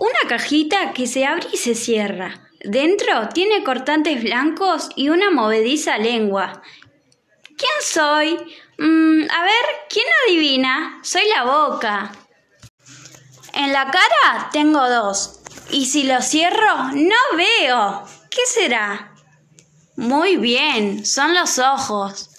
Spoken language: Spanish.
Una cajita que se abre y se cierra. Dentro tiene cortantes blancos y una movediza lengua. ¿Quién soy? Mm, a ver, ¿quién adivina? Soy la boca. En la cara tengo dos. Y si lo cierro, no veo. ¿Qué será? Muy bien, son los ojos.